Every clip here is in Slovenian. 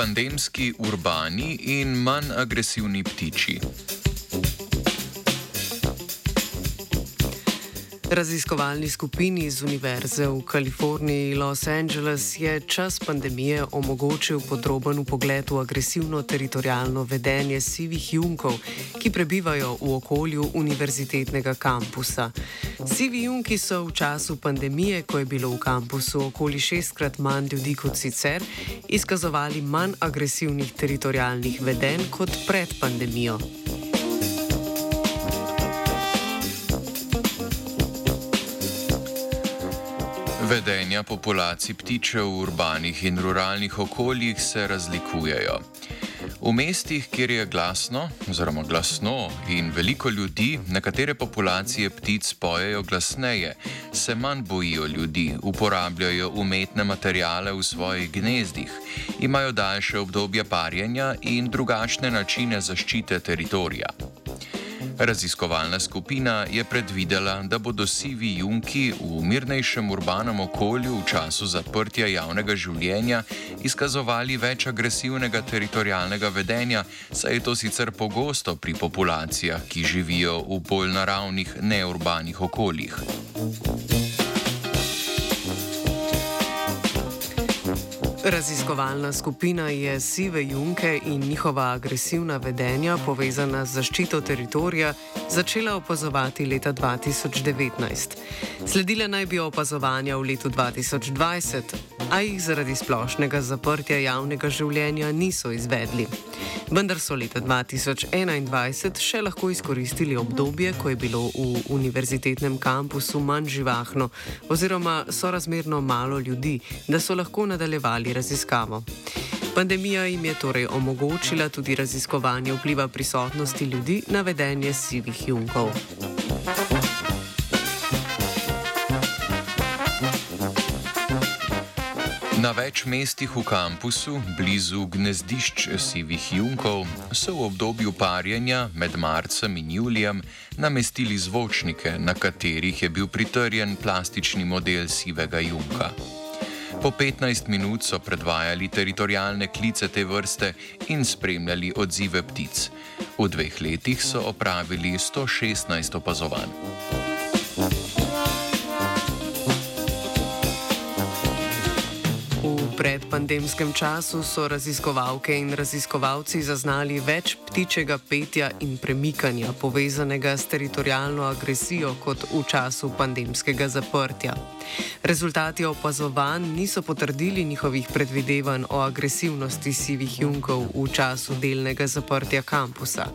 Pandemski, urbani in manj agresivni ptiči. Raziskovalni skupini z Univerze v Kaliforniji Los Angeles je čas pandemije omogočil podroben pogled v agresivno teritorijalno vedenje sivih junkov, ki prebivajo v okolju univerzitetnega kampusa. Sivi junki so v času pandemije, ko je bilo v kampusu okoli šestkrat manj ljudi kot sicer, izkazovali manj agresivnih teritorijalnih vedenj kot pred pandemijo. Vedenja populacij ptičev v urbanih in ruralnih okoljih se razlikujejo. V mestih, kjer je glasno, oziroma glasno in veliko ljudi, nekatere populacije ptic pojejo glasneje, se manj bojijo ljudi, uporabljajo umetne materijale v svojih gnezdih, imajo daljše obdobje parjenja in drugačne načine zaščite teritorija. Raziskovalna skupina je predvidela, da bodo sivi junki v mirnejšem urbanem okolju v času zaprtja javnega življenja izkazovali več agresivnega teritorijalnega vedenja, saj je to sicer pogosto pri populacijah, ki živijo v bolj naravnih, neurbanih okoljih. Raziskovalna skupina je sive junke in njihova agresivna vedenja, povezana z zaščito teritorija, začela opazovati leta 2019. Sledile naj bi opazovanja v letu 2020, a jih zaradi splošnega zaprtja javnega življenja niso izvedli. Vendar so leta 2021 še lahko izkoristili obdobje, ko je bilo v univerzitetnem kampusu manj živahno oziroma sorazmerno malo ljudi, da so lahko nadaljevali raziskavo. Pandemija jim je torej omogočila tudi raziskovanje vpliva prisotnosti ljudi na vedenje sivih junkov. Na več mestih v kampusu, blizu gnezdišč sivih junkov, so v obdobju parjenja med marcem in julijem namestili zvočnike, na katerih je bil pritrjen plastični model sivega junka. Po 15 minut so predvajali teritorijalne klice te vrste in spremljali odzive ptic. V dveh letih so opravili 116 opazovanj. Predpandemskem času so raziskovalke in raziskovalci zaznali več ptičjega petja in premikanja, povezanega s teritorijalno agresijo, kot v času pandemskega zaprtja. Rezultati opazovanj niso potrdili njihovih predvidevanj o agresivnosti sivih junkov v času delnega zaprtja kampusa.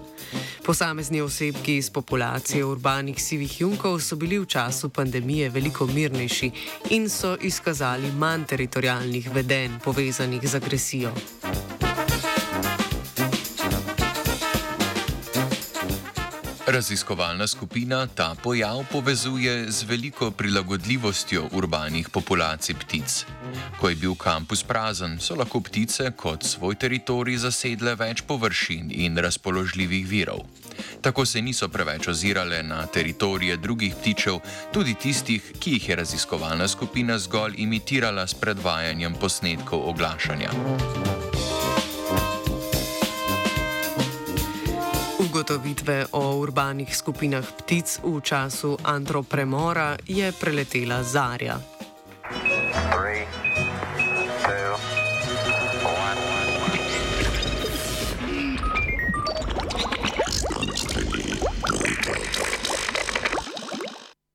Posamezni osebki iz populacije urbanih sivih junkov so bili v času pandemije veliko mirnejši in so izkazali manj teritorijalnih vedenj povezanih z agresijo. Raziskovalna skupina ta pojav povezuje z veliko prilagodljivostjo urbanih populacij ptic. Ko je bil kampus prazen, so lahko ptice kot svoj teritorij zasedle več površin in razpoložljivih virov. Tako se niso preveč ozirale na teritorije drugih ptičev, tudi tistih, ki jih je raziskovalna skupina zgolj imitirala s predvajanjem posnetkov oglašanja. Ugotovitve o urbanih skupinah ptic v času antropremora je preletela Zarja.